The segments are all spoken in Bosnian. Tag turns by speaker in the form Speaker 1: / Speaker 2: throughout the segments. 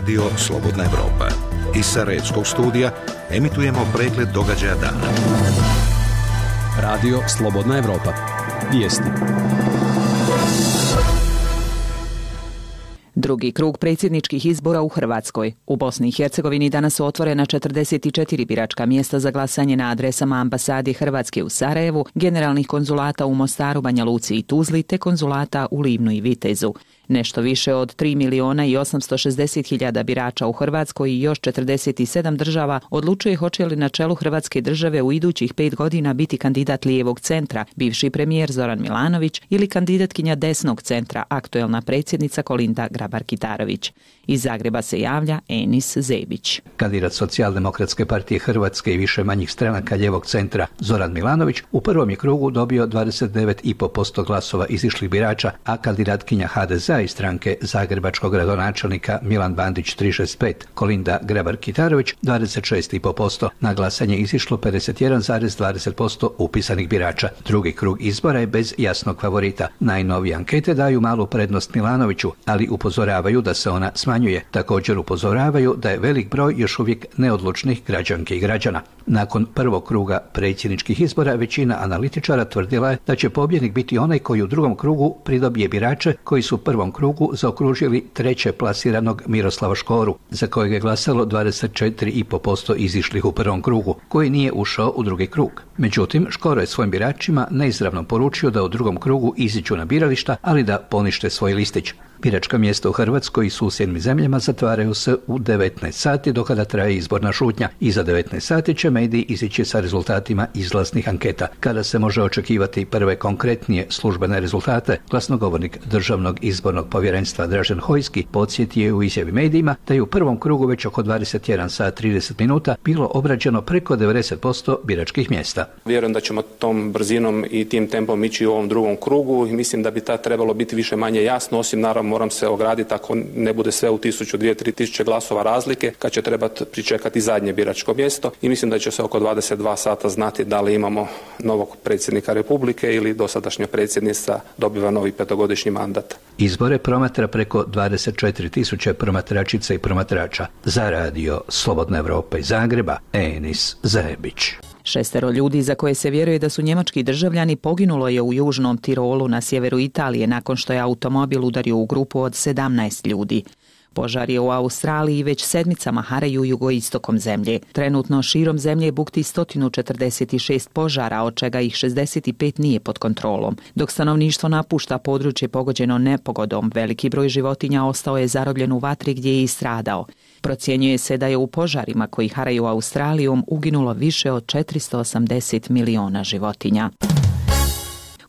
Speaker 1: Radio Slobodna Evropa. Iz Sarajevskog studija emitujemo pregled događaja dana.
Speaker 2: Radio Slobodna Evropa. Vijesti.
Speaker 3: Drugi krug predsjedničkih izbora u Hrvatskoj. U Bosni i Hercegovini danas su otvorena 44 biračka mjesta za glasanje na adresama ambasadi Hrvatske u Sarajevu, generalnih konzulata u Mostaru, Banja Luci i Tuzli te konzulata u Livnu i Vitezu. Nešto više od 3 miliona i 860 hiljada birača u Hrvatskoj i još 47 država odlučuje hoće li na čelu Hrvatske države u idućih pet godina biti kandidat lijevog centra, bivši premijer Zoran Milanović ili kandidatkinja desnog centra, aktuelna predsjednica Kolinda Grabar-Kitarović. Iz Zagreba se javlja Enis Zebić.
Speaker 4: Kandidat socijaldemokratske partije Hrvatske i više manjih stranaka ljevog centra Zoran Milanović u prvom je krugu dobio 29,5% glasova izišlih birača, a kandidatkinja HDZ i stranke Zagrebačkog gradonačelnika Milan Bandić 365, Kolinda Grebar-Kitarović 26,5%. Na glasanje izišlo 51,20% upisanih birača. Drugi krug izbora je bez jasnog favorita. Najnovije ankete daju malu prednost Milanoviću, ali upozoravaju da se ona smanjuje. Također upozoravaju da je velik broj još uvijek neodlučnih građanke i građana. Nakon prvog kruga predsjedničkih izbora većina analitičara tvrdila je da će pobjednik biti onaj koji u drugom krugu pridobije birače koji su u prvom krugu zaokružili treće plasiranog Miroslava Škoru, za kojeg je glasalo 24,5% izišlih u prvom krugu, koji nije ušao u drugi krug. Međutim, Škoro je svojim biračima neizravno poručio da u drugom krugu iziću na birališta, ali da ponište svoj listić. Biračka mjesta u Hrvatskoj i susjednim zemljama zatvaraju se u 19 sati do kada traje izborna šutnja. I za 19 sati će mediji izići sa rezultatima izlasnih anketa. Kada se može očekivati prve konkretnije službene rezultate, glasnogovornik Državnog izbornog povjerenstva Dražen Hojski podsjetio je u izjavi medijima da je u prvom krugu već oko 21 sat 30 minuta bilo obrađeno preko 90% biračkih mjesta.
Speaker 5: Vjerujem da ćemo tom brzinom i tim tempom ići u ovom drugom krugu i mislim da bi ta trebalo biti više manje jasno, osim naravno moram se ograditi ako ne bude sve u tisuću, dvije, tri tisuće glasova razlike, kad će trebati pričekati zadnje biračko mjesto i mislim da će se oko 22 sata znati da li imamo novog predsjednika Republike ili dosadašnja predsjednica dobiva novi petogodišnji mandat.
Speaker 4: Izbore promatra preko 24 tisuće promatračica i promatrača. Za radio Slobodna Evropa iz Zagreba, Enis Zajebić.
Speaker 3: Šestero ljudi za koje se vjeruje da su njemački državljani poginulo je u južnom Tirolu na sjeveru Italije nakon što je automobil udario u grupu od 17 ljudi. Požar je u Australiji već sedmicama haraju jugoistokom zemlje. Trenutno širom zemlje bukti 146 požara, od čega ih 65 nije pod kontrolom. Dok stanovništvo napušta područje pogođeno nepogodom, veliki broj životinja ostao je zarobljen u vatri gdje je i stradao. Procjenjuje se da je u požarima koji haraju Australijom uginulo više od 480 miliona životinja.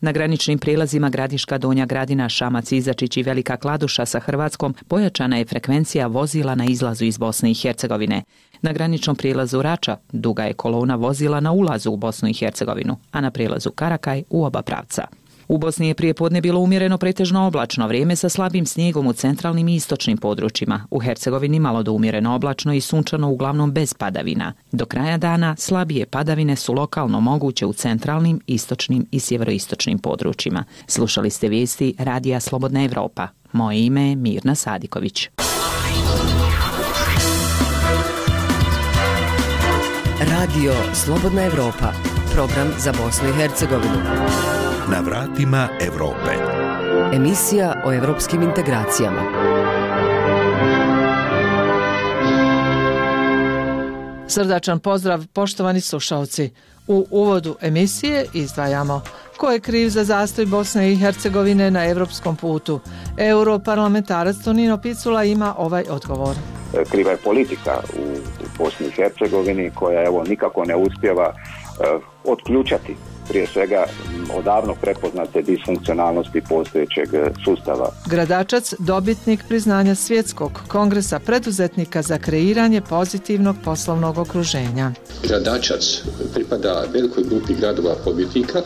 Speaker 3: Na graničnim prilazima Gradiška, Donja Gradina, Šamac, Izačić i Velika Kladuša sa Hrvatskom pojačana je frekvencija vozila na izlazu iz Bosne i Hercegovine. Na graničnom prilazu Rača duga je kolona vozila na ulazu u Bosnu i Hercegovinu, a na prilazu Karakaj u oba pravca. U Bosni je prije podne bilo umjereno pretežno oblačno vrijeme sa slabim snijegom u centralnim i istočnim područjima. U Hercegovini malo do umjereno oblačno i sunčano uglavnom bez padavina. Do kraja dana slabije padavine su lokalno moguće u centralnim, istočnim i sjeveroistočnim područjima. Slušali ste vijesti Radija Slobodna Evropa. Moje ime je Mirna Sadiković.
Speaker 6: Radio Slobodna Evropa, program za Bosnu i Hercegovinu.
Speaker 1: Na vratima Evrope.
Speaker 6: Emisija o evropskim integracijama.
Speaker 7: Srdačan pozdrav, poštovani slušalci. U uvodu emisije izdvajamo ko je kriv za zastoj Bosne i Hercegovine na evropskom putu. Europarlamentarac Tonino Picula ima ovaj odgovor.
Speaker 8: Kriva je politika u Bosni i Hercegovini koja evo nikako ne uspjeva uh, otključati prije svega odavno prepoznate disfunkcionalnosti postojećeg e, sustava.
Speaker 7: Gradačac, dobitnik priznanja Svjetskog kongresa preduzetnika za kreiranje pozitivnog poslovnog okruženja.
Speaker 9: Gradačac pripada velikoj grupi gradova pobjednika,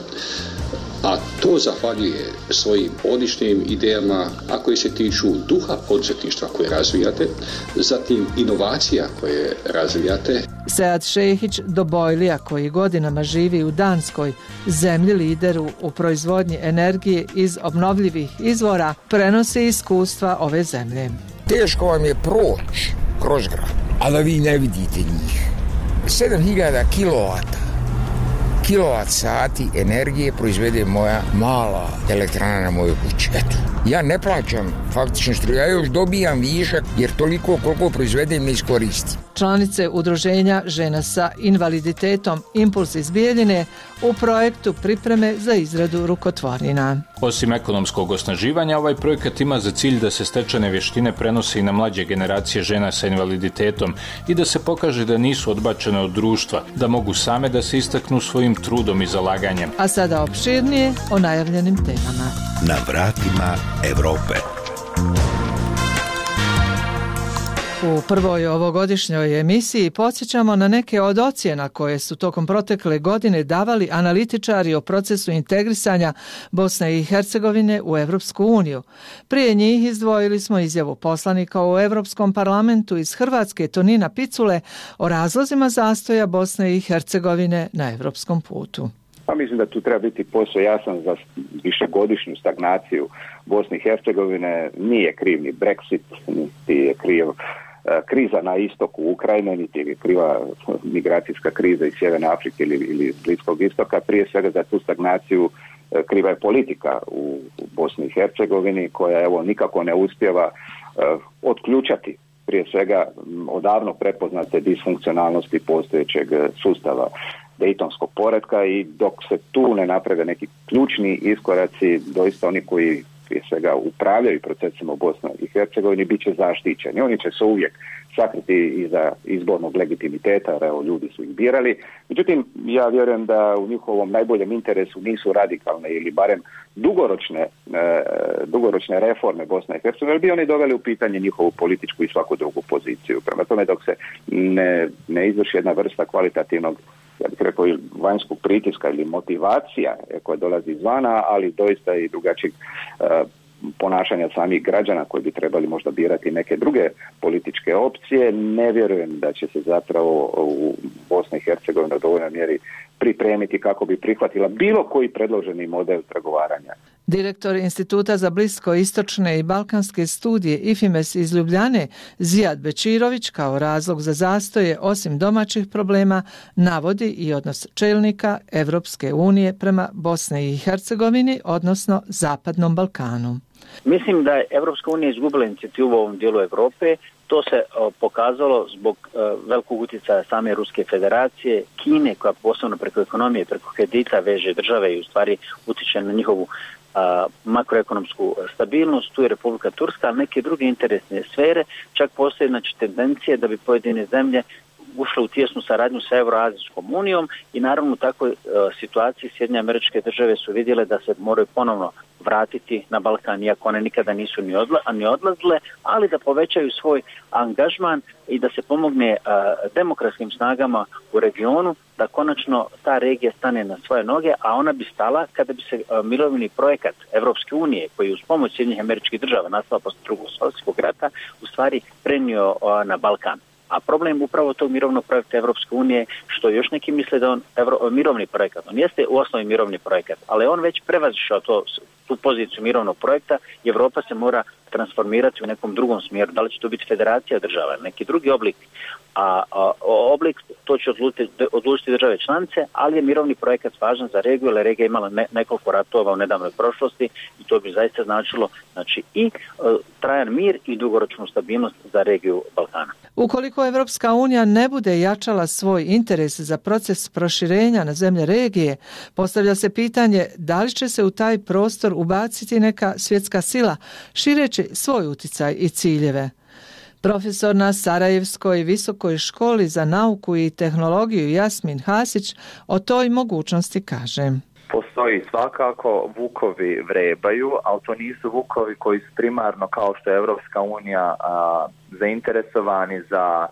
Speaker 9: a to zahvaljuje svojim odličnim idejama, a koji se tiču duha podsjetništva koje razvijate, zatim inovacija koje razvijate.
Speaker 7: Sead Šehić Dobojlija, koji godinama živi u Danskoj, zemlji lideru u proizvodnji energije iz obnovljivih izvora, prenosi iskustva ove zemlje.
Speaker 10: Teško vam je proći kroz grad, a da vi ne vidite njih. 7000 kilovata kilovat sati energije proizvede moja mala elektrana na mojoj kući. Eto, ja ne plaćam faktično struju, ja još dobijam višak jer toliko koliko proizvedem ne iskoristim.
Speaker 7: Članice udruženja žena sa invaliditetom Impuls iz Bijeljine u projektu pripreme za izradu rukotvornina.
Speaker 11: Osim ekonomskog osnaživanja, ovaj projekat ima za cilj da se stečane vještine prenose i na mlađe generacije žena sa invaliditetom i da se pokaže da nisu odbačene od društva, da mogu same da se istaknu svojim trudom i zalaganjem.
Speaker 7: A sada opširnije o najavljenim temama.
Speaker 1: Na vratima Evrope.
Speaker 7: U prvoj ovogodišnjoj emisiji podsjećamo na neke od ocjena koje su tokom protekle godine davali analitičari o procesu integrisanja Bosne i Hercegovine u Evropsku uniju. Prije njih izdvojili smo izjavu poslanika u Evropskom parlamentu iz Hrvatske Tonina Picule o razlozima zastoja Bosne i Hercegovine na evropskom putu.
Speaker 8: Pa mislim da tu treba biti posao jasan za višegodišnju stagnaciju Bosne i Hercegovine. Nije kriv ni Brexit, niti je kriv e, kriza na istoku Ukrajine, niti je kriva migracijska kriza iz Sjeverne Afrike ili, ili Bliskog istoka, prije svega za tu stagnaciju e, kriva je politika u Bosni i Hercegovini koja evo nikako ne uspjeva e, otključati prije svega odavno prepoznate disfunkcionalnosti postojećeg e, sustava Dejtonskog poredka i dok se tu ne naprave neki ključni iskoraci, doista oni koji prije svega upravljaju procesima u Bosni i Hercegovini bit će zaštićeni. Oni će se uvijek sakriti iza izbornog legitimiteta, jer evo ljudi su ih birali. Međutim, ja vjerujem da u njihovom najboljem interesu nisu radikalne ili barem dugoročne, e, dugoročne reforme Bosne i Hercegovine, jer bi oni doveli u pitanje njihovu političku i svaku drugu poziciju. Prema tome, dok se ne, ne izvrši jedna vrsta kvalitativnog ja bih rekao, vanjskog pritiska ili motivacija e, koja dolazi izvana, ali doista i drugačijeg e, ponašanja samih građana koji bi trebali možda birati neke druge političke opcije, ne vjerujem da će se zapravo u Bosni i Hercegovini u dovoljnoj mjeri pripremiti kako bi prihvatila bilo koji predloženi model pregovaranja.
Speaker 7: Direktor Instituta za blisko istočne i balkanske studije IFIMES iz Ljubljane, Zijad Bečirović, kao razlog za zastoje osim domaćih problema, navodi i odnos čelnika Evropske unije prema Bosne i Hercegovini, odnosno Zapadnom Balkanu.
Speaker 12: Mislim da je Evropska unija izgubila inicijativu u ovom dijelu Evrope. To se pokazalo zbog e, velikog utjecaja same Ruske federacije, Kine koja posebno preko ekonomije, preko kredita veže države i u stvari utiče na njihovu makroekonomsku stabilnost, tu je Republika Turska, ali neke druge interesne sfere, čak postoje znači, tendencije da bi pojedine zemlje ušle u tjesnu saradnju sa Euroazijskom unijom i naravno u takvoj e, situaciji Sjedinje američke države su vidjele da se moraju ponovno vratiti na Balkan, iako one nikada nisu ni, odla, ni odlazile, ali da povećaju svoj angažman i da se pomogne a, demokratskim snagama u regionu, da konačno ta regija stane na svoje noge, a ona bi stala kada bi se e, mirovni mirovini projekat Evropske unije, koji je uz pomoć Sjedinjih američkih država nastao posle drugog svjetskog rata, u stvari prenio e, na Balkan. A problem upravo tog mirovnog projekta Evropske unije, što još neki misle da on evro, mirovni projekat, on jeste u osnovi mirovni projekat, ali on već prevazišao to, tu poziciju mirovnog projekta i Evropa se mora transformirati u nekom drugom smjeru, da li će to biti federacija država, neki drugi oblik, a, a oblik to će odlučiti, odlučiti države članice, ali je mirovni projekat važan za regiju, jer regija imala ne, nekoliko ratova u nedavnoj prošlosti i to bi zaista značilo znači, i e, trajan mir i dugoročnu stabilnost za regiju Balkana.
Speaker 7: Ukoliko Evropska unija ne bude jačala svoj interes za proces proširenja na zemlje regije, postavlja se pitanje da li će se u taj prostor ubaciti neka svjetska sila, šireći svoj uticaj i ciljeve. Profesor na Sarajevskoj visokoj školi za nauku i tehnologiju Jasmin Hasić o toj mogućnosti kaže.
Speaker 13: Postoji svakako, vukovi vrebaju, ali to nisu vukovi koji su primarno kao što je Evropska unija a, zainteresovani za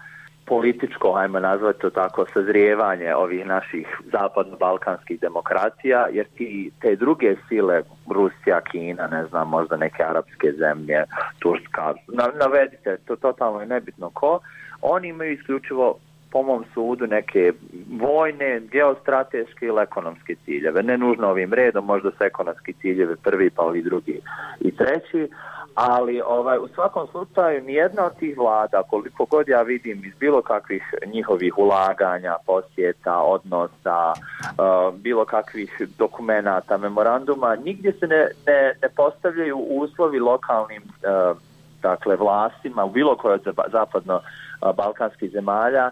Speaker 13: političko, ajmo nazvati to tako, sazrijevanje ovih naših zapadno-balkanskih demokracija, jer ti, te druge sile, Rusija, Kina, ne znam, možda neke arapske zemlje, Turska, navedite, to totalno je nebitno ko, oni imaju isključivo po mom sudu neke vojne, geostrateške ili ekonomske ciljeve. Ne nužno ovim redom, možda su ekonomski ciljeve prvi, pa ovi drugi i treći, ali ovaj, u svakom slučaju nijedna od tih vlada, koliko god ja vidim iz bilo kakvih njihovih ulaganja, posjeta, odnosa, uh, bilo kakvih dokumenata, memoranduma, nigdje se ne, ne, ne postavljaju uslovi lokalnim uh, dakle, vlastima u bilo kojoj zapadno-balkanskih eh, zemalja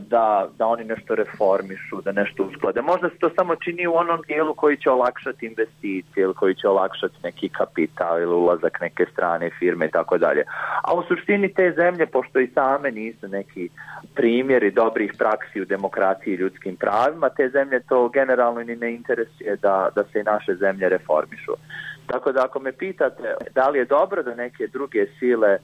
Speaker 13: da, da oni nešto reformišu, da nešto usklade. Možda se to samo čini u onom dijelu koji će olakšati investicije ili koji će olakšati neki kapital ili ulazak neke strane firme i tako dalje. A u suštini te zemlje, pošto i same nisu neki primjeri dobrih praksi u demokraciji i ljudskim pravima, te zemlje to generalno ni ne interesuje da, da se i naše zemlje reformišu. Tako da ako me pitate da li je dobro da neke druge sile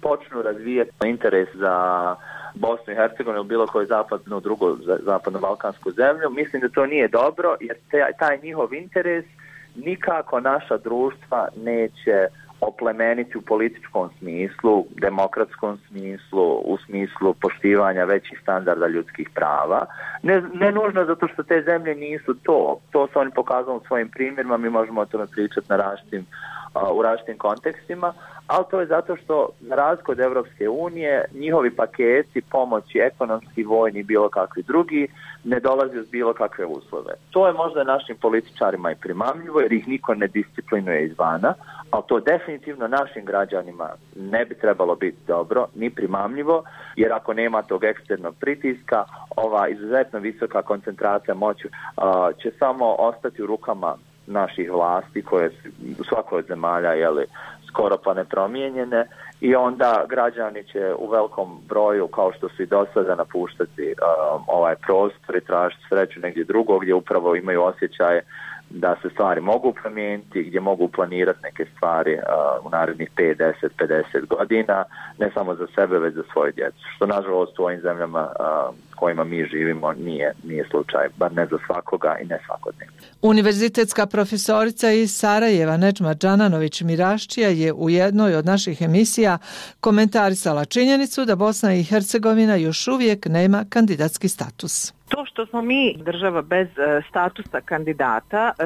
Speaker 13: počnu razvijati interes za Bosnu i Hercegovinu ili bilo koju zapadnu, drugu zapadno-balkansku zemlju, mislim da to nije dobro jer taj njihov interes nikako naša društva neće oplemeniti u političkom smislu, demokratskom smislu, u smislu poštivanja većih standarda ljudskih prava. Ne, ne nužno zato što te zemlje nisu to. To su oni pokazali u svojim primjerima, mi možemo o tome pričati na u različitim kontekstima, ali to je zato što za razliku od Evropske unije njihovi paketi pomoći ekonomski, vojni bilo kakvi drugi ne dolazi uz bilo kakve uslove. To je možda našim političarima i primamljivo jer ih niko ne disciplinuje izvana, ali to definitivno našim građanima ne bi trebalo biti dobro, ni primamljivo, jer ako nema tog eksternog pritiska, ova izuzetno visoka koncentracija moći uh, će samo ostati u rukama naših vlasti koje su u svakoj od zemalja jeli, skoro pa nepromijenjene i onda građani će u velikom broju kao što su i do sada napuštati um, ovaj prostor i tražiti sreću negdje drugo gdje upravo imaju osjećaje da se stvari mogu promijeniti, gdje mogu planirati neke stvari uh, u narednih 5, 10, 50 godina, ne samo za sebe, već za svoje djecu. Što nažalost u ovim zemljama uh, kojima mi živimo nije, nije slučaj, bar ne za svakoga i ne svakodnevno.
Speaker 7: Univerzitetska profesorica iz Sarajeva Nečma Đananović Miraščija je u jednoj od naših emisija komentarisala činjenicu da Bosna i Hercegovina još uvijek nema kandidatski status.
Speaker 14: To što smo mi država bez e, statusa kandidata e,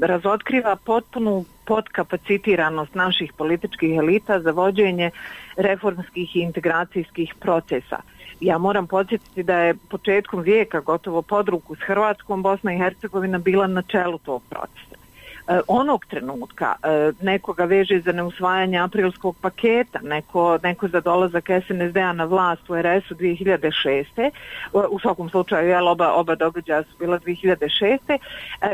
Speaker 14: razotkriva potpunu podkapacitiranost naših političkih elita za vođenje reformskih i integracijskih procesa. Ja moram podsjetiti da je početkom vijeka gotovo podruku s Hrvatskom Bosna i Hercegovina bila na čelu tog procesa. E, onog trenutka e, nekoga veže za neusvajanje aprilskog paketa, neko, neko za dolazak SNSD-a na vlast u RS-u 2006. E, u svakom slučaju jel, oba, oba događaja su bila 2006.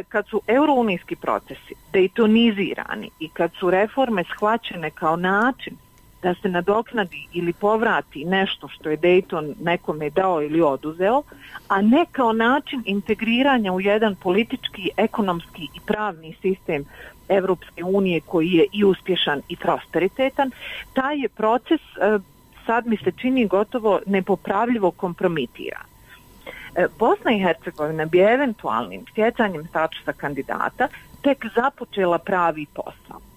Speaker 14: Kad su eurounijski procesi dejtonizirani i kad su reforme shvaćene kao način da se nadoknadi ili povrati nešto što je Dayton nekome dao ili oduzeo, a ne kao način integriranja u jedan politički, ekonomski i pravni sistem Evropske unije koji je i uspješan i prosperitetan, taj je proces e, sad mi se čini gotovo nepopravljivo kompromitiran. E, Bosna i Hercegovina bi eventualnim stjecanjem statusa kandidata tek započela pravi posao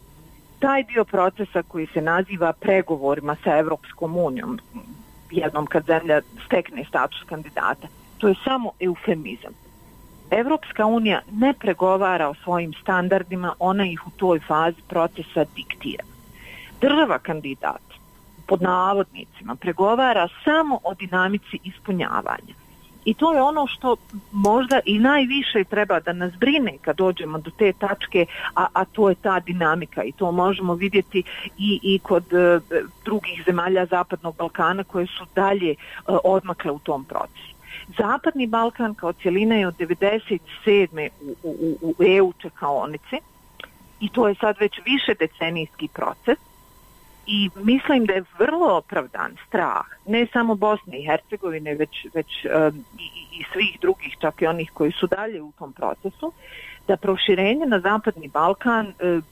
Speaker 14: taj dio procesa koji se naziva pregovorima sa Evropskom unijom, jednom kad zemlja stekne status kandidata, to je samo eufemizam. Evropska unija ne pregovara o svojim standardima, ona ih u toj fazi procesa diktira. Država kandidat pod navodnicima pregovara samo o dinamici ispunjavanja. I to je ono što možda i najviše treba da nas brine kad dođemo do te tačke, a, a to je ta dinamika i to možemo vidjeti i, i kod e, drugih zemalja Zapadnog Balkana koje su dalje e, odmakle u tom procesu. Zapadni Balkan kao cijelina je od 97. u, u, u EU čekaonice i to je sad već više decenijski proces i mislim da je vrlo opravdan strah ne samo Bosne i Hercegovine već, već um, i, i svih drugih čak i onih koji su dalje u tom procesu da proširenje na Zapadni Balkan uh,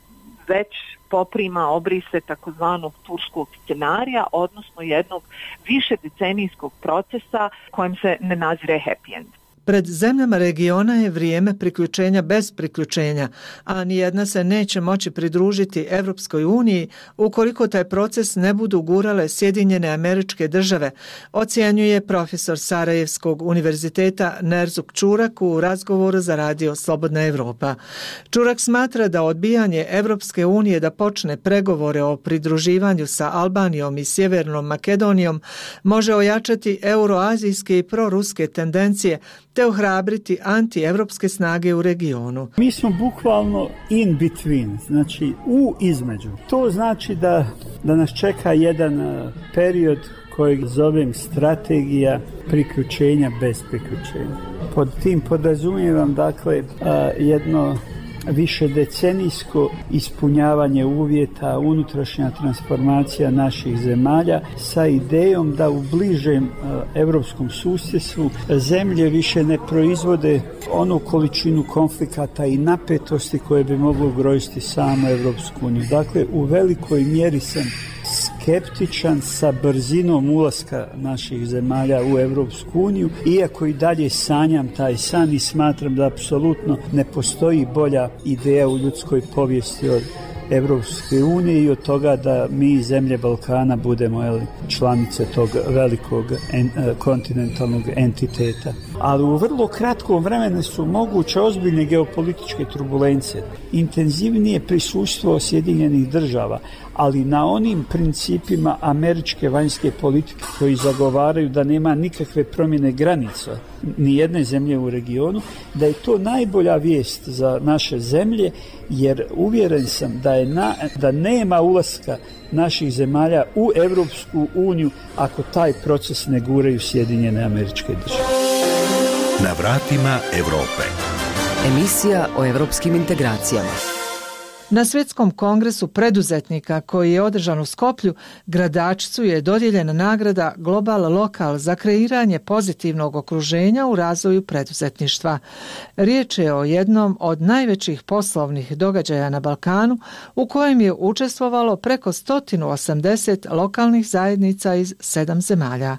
Speaker 14: već poprima obrise takozvanog turskog scenarija, odnosno jednog više decenijskog procesa kojem se ne nazire happy end.
Speaker 7: Pred zemljama regiona je vrijeme priključenja bez priključenja, a nijedna se neće moći pridružiti Evropskoj uniji ukoliko taj proces ne budu gurale Sjedinjene američke države, ocjenjuje profesor Sarajevskog univerziteta Nerzuk Čurak u razgovoru za radio Slobodna Evropa. Čurak smatra da odbijanje Evropske unije da počne pregovore o pridruživanju sa Albanijom i Sjevernom Makedonijom može ojačati euroazijske i proruske tendencije te ohrabriti antievropske snage u regionu.
Speaker 15: Mi smo bukvalno in between, znači u između. To znači da, da nas čeka jedan e, period kojeg zovem strategija priključenja bez priključenja. Pod tim podrazumijevam dakle e, jedno više decenijsko ispunjavanje uvjeta, unutrašnja transformacija naših zemalja sa idejom da u bližem e, evropskom susjedstvu zemlje više ne proizvode onu količinu konflikata i napetosti koje bi moglo ugroziti samo Evropsku uniju. Dakle, u velikoj mjeri sam skeptičan sa brzinom ulaska naših zemalja u Evropsku uniju, iako i dalje sanjam taj san i smatram da apsolutno ne postoji bolja ideja u ljudskoj povijesti od Evropske unije i od toga da mi zemlje Balkana budemo jeli, članice tog velikog en, eh, kontinentalnog entiteta. Ali u vrlo kratkom vremenu su moguće ozbiljne geopolitičke turbulence, intenzivnije prisustvo Sjedinjenih država, ali na onim principima američke vanjske politike koji zagovaraju da nema nikakve promjene granica ni jedne zemlje u regionu, da je to najbolja vijest za naše zemlje, jer uvjeren sam da je na, da nema ulaska naših zemalja u Evropsku uniju ako taj proces ne guraju Sjedinjene američke države.
Speaker 1: Na vratima Evrope.
Speaker 6: Emisija o evropskim integracijama.
Speaker 7: Na Svjetskom kongresu preduzetnika koji je održan u Skoplju, gradačicu je dodijeljena nagrada Global Lokal za kreiranje pozitivnog okruženja u razvoju preduzetništva. Riječ je o jednom od najvećih poslovnih događaja na Balkanu u kojem je učestvovalo preko 180 lokalnih zajednica iz sedam zemalja.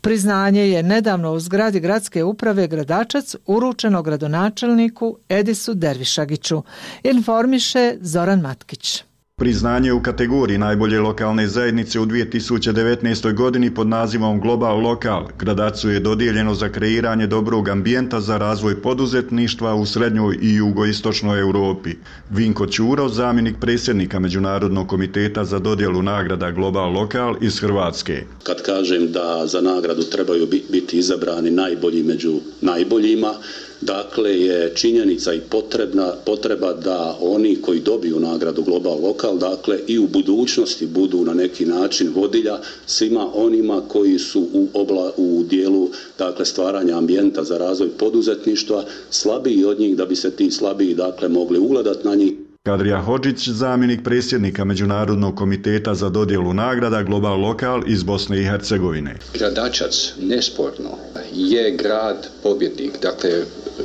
Speaker 7: Priznanje je nedavno u zgradi gradske uprave Gradačac uručeno gradonačelniku Edisu Dervišagiću. Informiše Zoran Matkić.
Speaker 16: Priznanje u kategoriji najbolje lokalne zajednice u 2019. godini pod nazivom Global Lokal gradacu je dodijeljeno za kreiranje dobrog ambijenta za razvoj poduzetništva u srednjoj i jugoistočnoj Europi. Vinko Ćuro, zamjenik predsjednika Međunarodnog komiteta za dodjelu nagrada Global Lokal iz Hrvatske.
Speaker 17: Kad kažem da za nagradu trebaju biti izabrani najbolji među najboljima, Dakle, je činjenica i potrebna, potreba da oni koji dobiju nagradu Global Lokal, dakle, i u budućnosti budu na neki način vodilja svima onima koji su u, obla, u dijelu dakle, stvaranja ambijenta za razvoj poduzetništva, slabiji od njih da bi se ti slabiji dakle, mogli ugledati na njih.
Speaker 16: Kadrija Hođić, zamjenik predsjednika Međunarodnog komiteta za dodjelu nagrada Global Lokal iz Bosne i Hercegovine.
Speaker 9: Gradačac, nesporno, je grad pobjednik. Dakle,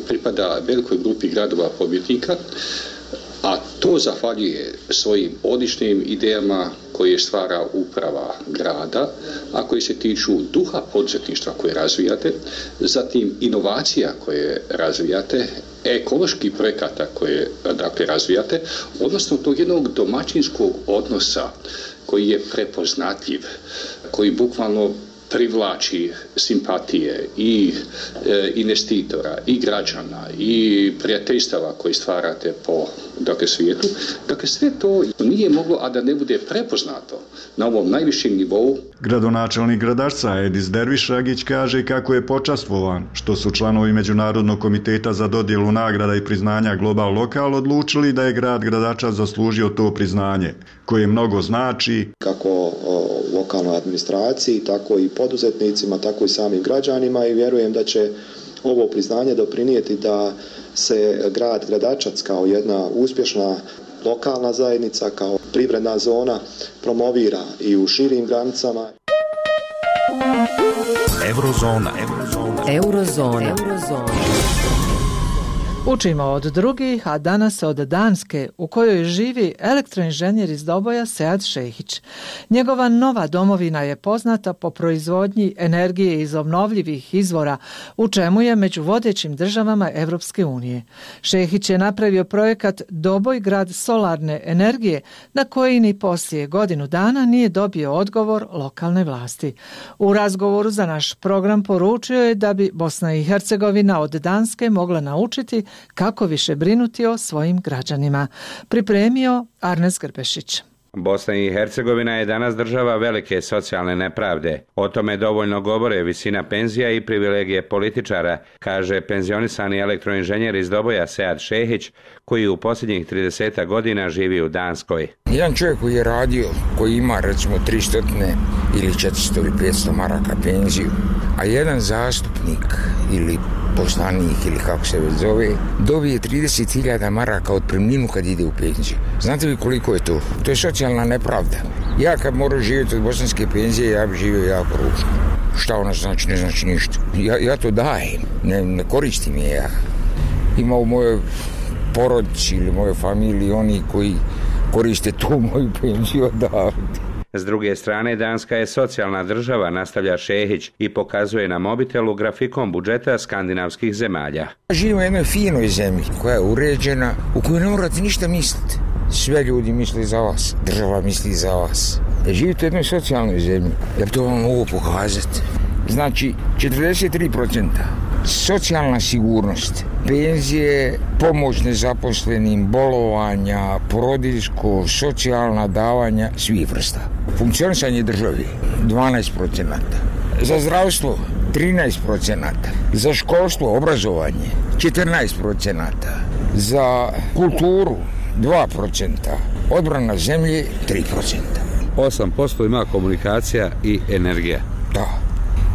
Speaker 9: pripada velikoj grupi gradova pobjednika, a to zahvaljuje svojim odličnim idejama koje stvara uprava grada, a koji se tiču duha poduzetništva koje razvijate, zatim inovacija koje razvijate, ekološki projekata koje dakle, razvijate, odnosno tog jednog domaćinskog odnosa koji je prepoznatljiv, koji bukvalno privlači simpatije i e, investitora i građana i prijateljstava koji stvarate po dakle, svijetu. Dakle, sve to nije moglo, a da ne bude prepoznato na ovom najvišem nivou.
Speaker 16: Gradonačelnik gradašca Edis Derviš Ragić kaže kako je počastvovan što su članovi Međunarodnog komiteta za dodjelu nagrada i priznanja Global Lokal odlučili da je grad gradača zaslužio to priznanje, koje mnogo znači
Speaker 18: kako o, lokalnoj administraciji, tako i poduzetnicima, tako i samim građanima i vjerujem da će ovo priznanje doprinijeti da se grad Gradačac kao jedna uspješna lokalna zajednica, kao privredna zona promovira i u širim granicama.
Speaker 1: Eurozona. Eurozona.
Speaker 6: Eurozona. Eurozona.
Speaker 7: Učimo od drugih, a danas od Danske, u kojoj živi elektroinženjer iz Doboja Sead Šehić. Njegova nova domovina je poznata po proizvodnji energije iz obnovljivih izvora, u čemu je među vodećim državama Evropske unije. Šehić je napravio projekat Doboj grad solarne energije, na koji ni poslije godinu dana nije dobio odgovor lokalne vlasti. U razgovoru za naš program poručio je da bi Bosna i Hercegovina od Danske mogla naučiti kako više brinuti o svojim građanima. Pripremio Arnes Grbešić.
Speaker 19: Bosna i Hercegovina je danas država velike socijalne nepravde. O tome dovoljno govore visina penzija i privilegije političara, kaže penzionisani elektroinženjer iz Doboja Sead Šehić, koji u posljednjih 30 godina živi u Danskoj.
Speaker 10: Jedan čovjek koji je radio, koji ima recimo 300 ili 400 ili 500 maraka penziju, a jedan zastupnik ili poslanik ili kako se već zove, dobije 30.000 maraka od primninu kad ide u penziju. Znate vi koliko je to? To je socijalna nepravda. Ja kad moram živjeti od bosanske penzije, ja bi živio jako ružno. Šta ona znači? Ne znači ništa. Ja, ja to dajem, ne, ne koristim je ja. Ima u mojoj porodici ili mojoj familiji oni koji koriste tu moju penziju odavde.
Speaker 19: S druge strane, Danska je socijalna država, nastavlja Šehić i pokazuje na mobitelu grafikom budžeta skandinavskih zemalja.
Speaker 10: Živimo u jednoj finoj zemlji koja je uređena, u kojoj ne morate ništa misliti. Sve ljudi misli za vas, država misli za vas. Da živite u jednoj socijalnoj zemlji, ja to vam mogu pokazati. Znači, 43% socijalna sigurnost, penzije, pomoć nezaposlenim, bolovanja, porodiljsko, socijalna davanja, svih vrsta. Funkcionisanje državi, 12%. Za zdravstvo, 13%. Za školstvo, obrazovanje, 14%. Za kulturu, 2%. Odbrana zemlje, 3%.
Speaker 19: 8% ima komunikacija i energija.
Speaker 10: Da.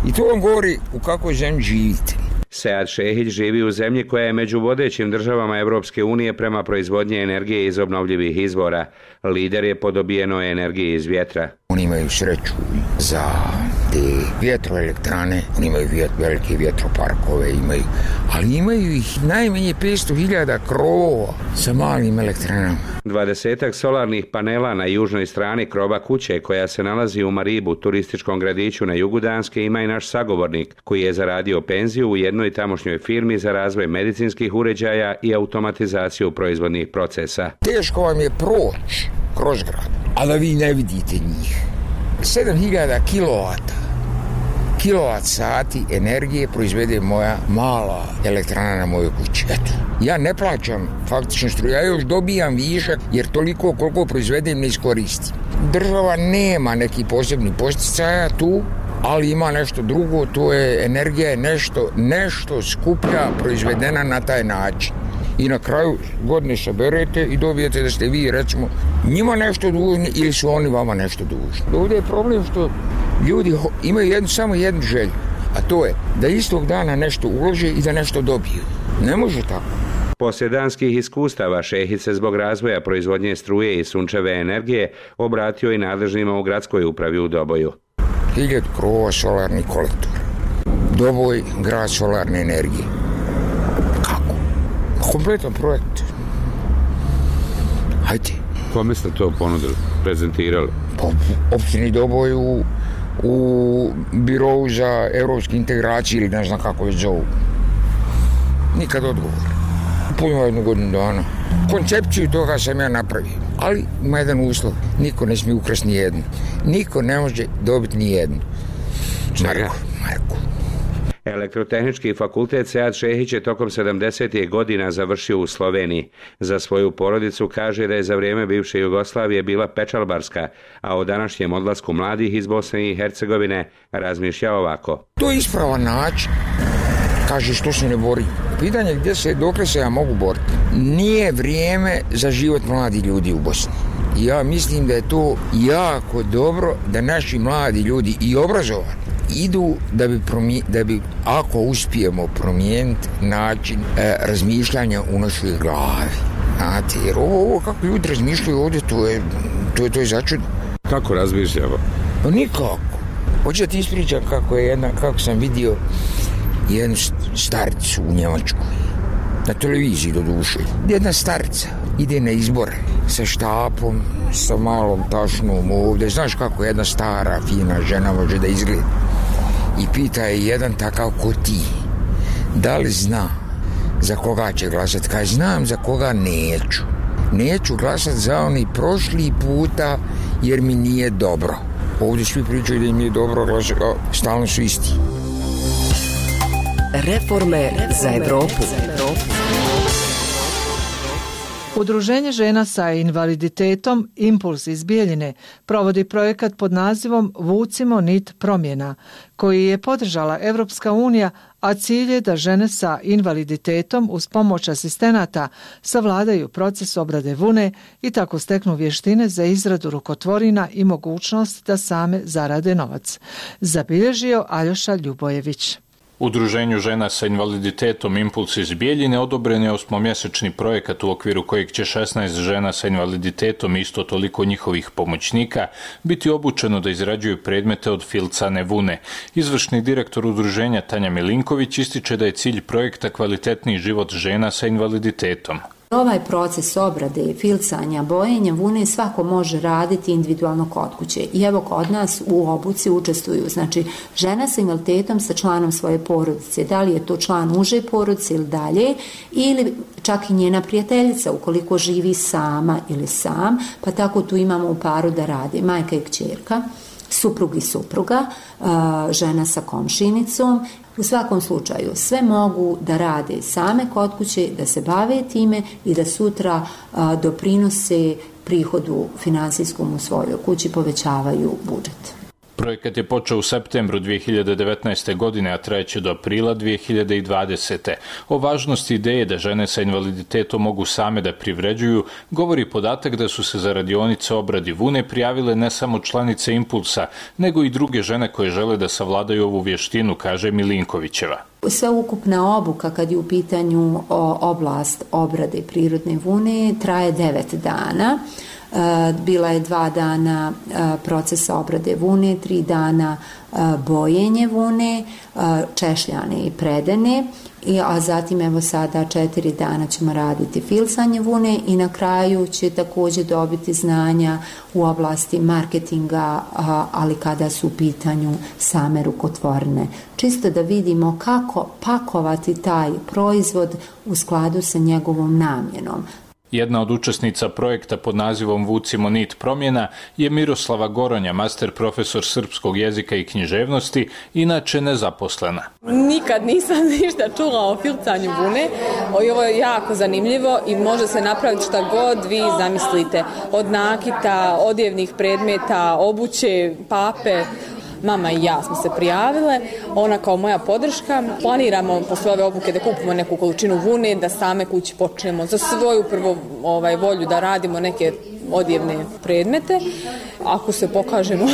Speaker 10: I to vam govori u kakvoj zemlji živite.
Speaker 19: Sead Šehić živi u zemlji koja je među vodećim državama Evropske unije prema proizvodnje energije iz obnovljivih izvora. Lider je po dobijenoj energiji iz vjetra.
Speaker 10: Oni imaju sreću za te vjetroelektrane, oni imaju vjet, velike vjetroparkove, imaju, ali imaju ih najmanje 500.000 krovova sa malim elektranama.
Speaker 19: Dvadesetak solarnih panela na južnoj strani kroba kuće koja se nalazi u Maribu, turističkom gradiću na jugu Danske, ima i naš sagovornik koji je zaradio penziju u jednoj tamošnjoj firmi za razvoj medicinskih uređaja i automatizaciju proizvodnih procesa.
Speaker 10: Teško vam je proći kroz grad, a da vi ne vidite njih. 7000 kilovata kilovat sati energije proizvede moja mala elektrana na mojoj kući. Eto, ja ne plaćam faktično struju, ja još dobijam višak jer toliko koliko proizvedem ne iskoristim. Država nema neki posebni posticaja tu, ali ima nešto drugo, to je energija je nešto, nešto skuplja proizvedena na taj način i na kraju godine saberete i dobijete da ste vi, recimo, njima nešto dužni ili su oni vama nešto dužni. Ovdje je problem što ljudi imaju jednu, samo jednu želju, a to je da istog dana nešto ulože i da nešto dobiju. Ne može tako.
Speaker 19: Poslije danskih iskustava Šehić se zbog razvoja proizvodnje struje i sunčeve energije obratio i nadležnima u gradskoj upravi u Doboju.
Speaker 10: Hiljad krova solarni kolektor. Doboj grad solarne energije kompletan projekt. Hajde.
Speaker 19: Kome ste to ponudili, prezentirali?
Speaker 10: Po opštini Doboj u, u birovu za evropske integracije ili ne znam kako je zovu. Nikad odgovor. Puno jednu godinu dana. Koncepciju toga sam ja napravio. Ali ima jedan uslov. Niko ne smije ukrasti ni jednu. Niko ne može dobiti ni jednu. Marko, Marko.
Speaker 19: Elektrotehnički fakultet Sead Šehić je tokom 70. godina završio u Sloveniji. Za svoju porodicu kaže da je za vrijeme bivše Jugoslavije bila pečalbarska, a o današnjem odlasku mladih iz Bosne i Hercegovine razmišlja ovako.
Speaker 10: To je ispravan način. Kaže što se ne bori. Pitanje gdje se, dokle se ja mogu boriti. Nije vrijeme za život mladi ljudi u Bosni. Ja mislim da je to jako dobro da naši mladi ljudi i obrazovani idu da bi, promije, da bi ako uspijemo promijeniti način e, razmišljanja u našoj glavi. Znate, jer ovo, ovo kako ljudi razmišljaju ovdje, to je, to je, to je začudno.
Speaker 19: Kako razmišljamo?
Speaker 10: Pa nikako. Hoće ti ispričam kako je jedna, kako sam vidio jednu staricu u Njemačkoj. na televiziji do duše. Jedna starica ide na izbore sa štapom, sa malom tašnom ovde. Znaš kako jedna stara, fina žena može da izgleda. I pita je jedan takav ko ti, da li zna za koga će glasati? Kaj znam za koga neću. Neću glasati za oni prošli puta jer mi nije dobro. Ovdje svi pričaju da im je dobro, glasati, stalno su isti.
Speaker 6: Reforme za Evropu.
Speaker 7: Udruženje žena sa invaliditetom Impuls iz Bijeljine provodi projekat pod nazivom Vucimo nit promjena, koji je podržala Evropska unija, a cilj je da žene sa invaliditetom uz pomoć asistenata savladaju proces obrade vune i tako steknu vještine za izradu rukotvorina i mogućnost da same zarade novac. Zabilježio Aljoša Ljubojević.
Speaker 11: Udruženju žena sa invaliditetom Impuls iz Bijeljine odobren je osmomjesečni projekat u okviru kojeg će 16 žena sa invaliditetom isto toliko njihovih pomoćnika biti obučeno da izrađuju predmete od filcane vune. Izvršni direktor udruženja Tanja Milinković ističe da je cilj projekta kvalitetniji život žena sa invaliditetom.
Speaker 20: Ovaj proces obrade, filcanja, bojenja vune svako može raditi individualno kod kuće. I evo kod nas u obuci učestvuju, znači žena sa invaliditetom sa članom svoje porodice, da li je to član uže porodice ili dalje, ili čak i njena prijateljica ukoliko živi sama ili sam, pa tako tu imamo u paru da radi majka i kćerka suprug i supruga, žena sa komšinicom U svakom slučaju, sve mogu da rade same kod kuće, da se bave time i da sutra a, doprinose prihodu finansijskom u svojoj kući, povećavaju budžet.
Speaker 11: Projekat je počeo u septembru 2019. godine, a trajeće do aprila 2020. O važnosti ideje da žene sa invaliditetom mogu same da privređuju, govori podatak da su se za radionice obradi vune prijavile ne samo članice Impulsa, nego i druge žene koje žele da savladaju ovu vještinu, kaže Milinkovićeva.
Speaker 20: Sve ukupna obuka kad je u pitanju oblast obrade prirodne vune traje devet dana. Eh, bila je dva dana eh, procesa obrade vune, tri dana eh, bojenje vune, češljane i predene, I, a zatim evo sada četiri dana ćemo raditi filsanje vune i na kraju će također dobiti znanja u oblasti marketinga, ali kada su u pitanju same rukotvorne. Čisto da vidimo kako pakovati taj proizvod u skladu sa njegovom namjenom.
Speaker 11: Jedna od učesnica projekta pod nazivom Vucimo nit promjena je Miroslava Goronja, master profesor srpskog jezika i književnosti, inače nezaposlena.
Speaker 21: Nikad nisam ništa čula o filcanju vune. Ovo je jako zanimljivo i može se napraviti šta god vi zamislite. Od nakita, odjevnih predmeta, obuće, pape, mama i ja smo se prijavile, ona kao moja podrška, planiramo posle ove obuke da kupimo neku količinu vune, da same kući počnemo za svoju prvo ovaj, volju da radimo neke odjevne predmete. Ako se pokažemo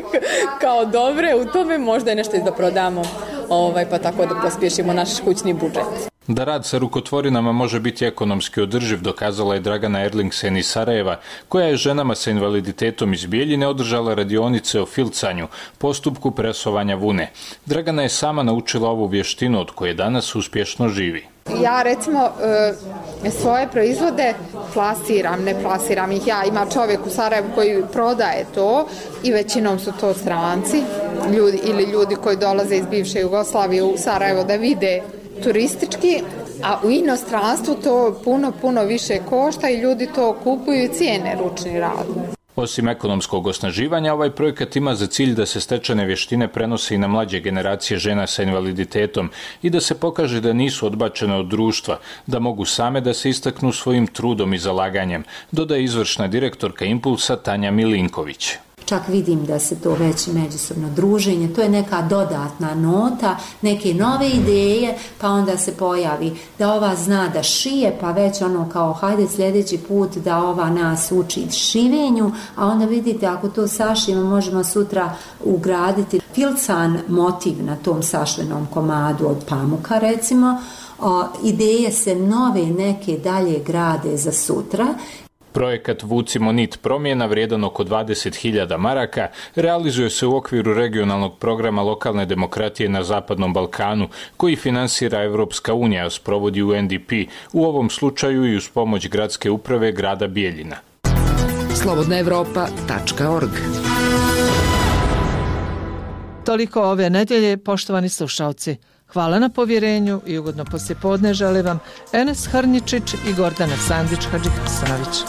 Speaker 21: kao dobre u tome, možda je nešto da prodamo, ovaj, pa tako da pospješimo naš kućni budžet.
Speaker 11: Da rad sa rukotvorinama može biti ekonomski održiv, dokazala je Dragana Erlingsen iz Sarajeva, koja je ženama sa invaliditetom iz Bijeljine održala radionice o filcanju, postupku presovanja vune. Dragana je sama naučila ovu vještinu od koje danas uspješno živi.
Speaker 22: Ja recimo e, svoje proizvode plasiram, ne plasiram ih ja. Ima čovjek u Sarajevu koji prodaje to i većinom su to stranci ljudi, ili ljudi koji dolaze iz bivše Jugoslavije u Sarajevo da vide turistički, a u inostranstvu to puno, puno više košta i ljudi to kupuju i cijene ručni rad.
Speaker 11: Osim ekonomskog osnaživanja, ovaj projekat ima za cilj da se stečene vještine prenose i na mlađe generacije žena sa invaliditetom i da se pokaže da nisu odbačene od društva, da mogu same da se istaknu svojim trudom i zalaganjem, dodaje izvršna direktorka Impulsa Tanja Milinković
Speaker 20: čak vidim da se to već međusobno druženje, to je neka dodatna nota, neke nove ideje, pa onda se pojavi da ova zna da šije, pa već ono kao hajde sljedeći put da ova nas uči šivenju, a onda vidite ako to sašimo možemo sutra ugraditi filcan motiv na tom sašlenom komadu od pamuka recimo, o, ideje se nove neke dalje grade za sutra
Speaker 11: Projekat Vucimo nit promjena vrijedan oko 20.000 maraka realizuje se u okviru regionalnog programa lokalne demokratije na Zapadnom Balkanu koji finansira Evropska unija, sprovodi UNDP, u ovom slučaju i uz pomoć gradske uprave grada Bijeljina.
Speaker 6: Slobodnaevropa.org
Speaker 7: Toliko ove nedjelje, poštovani slušalci. Hvala na povjerenju i ugodno poslijepodne žele vam Enes Hrničić i Gordana Sandić-Hadžikasanović.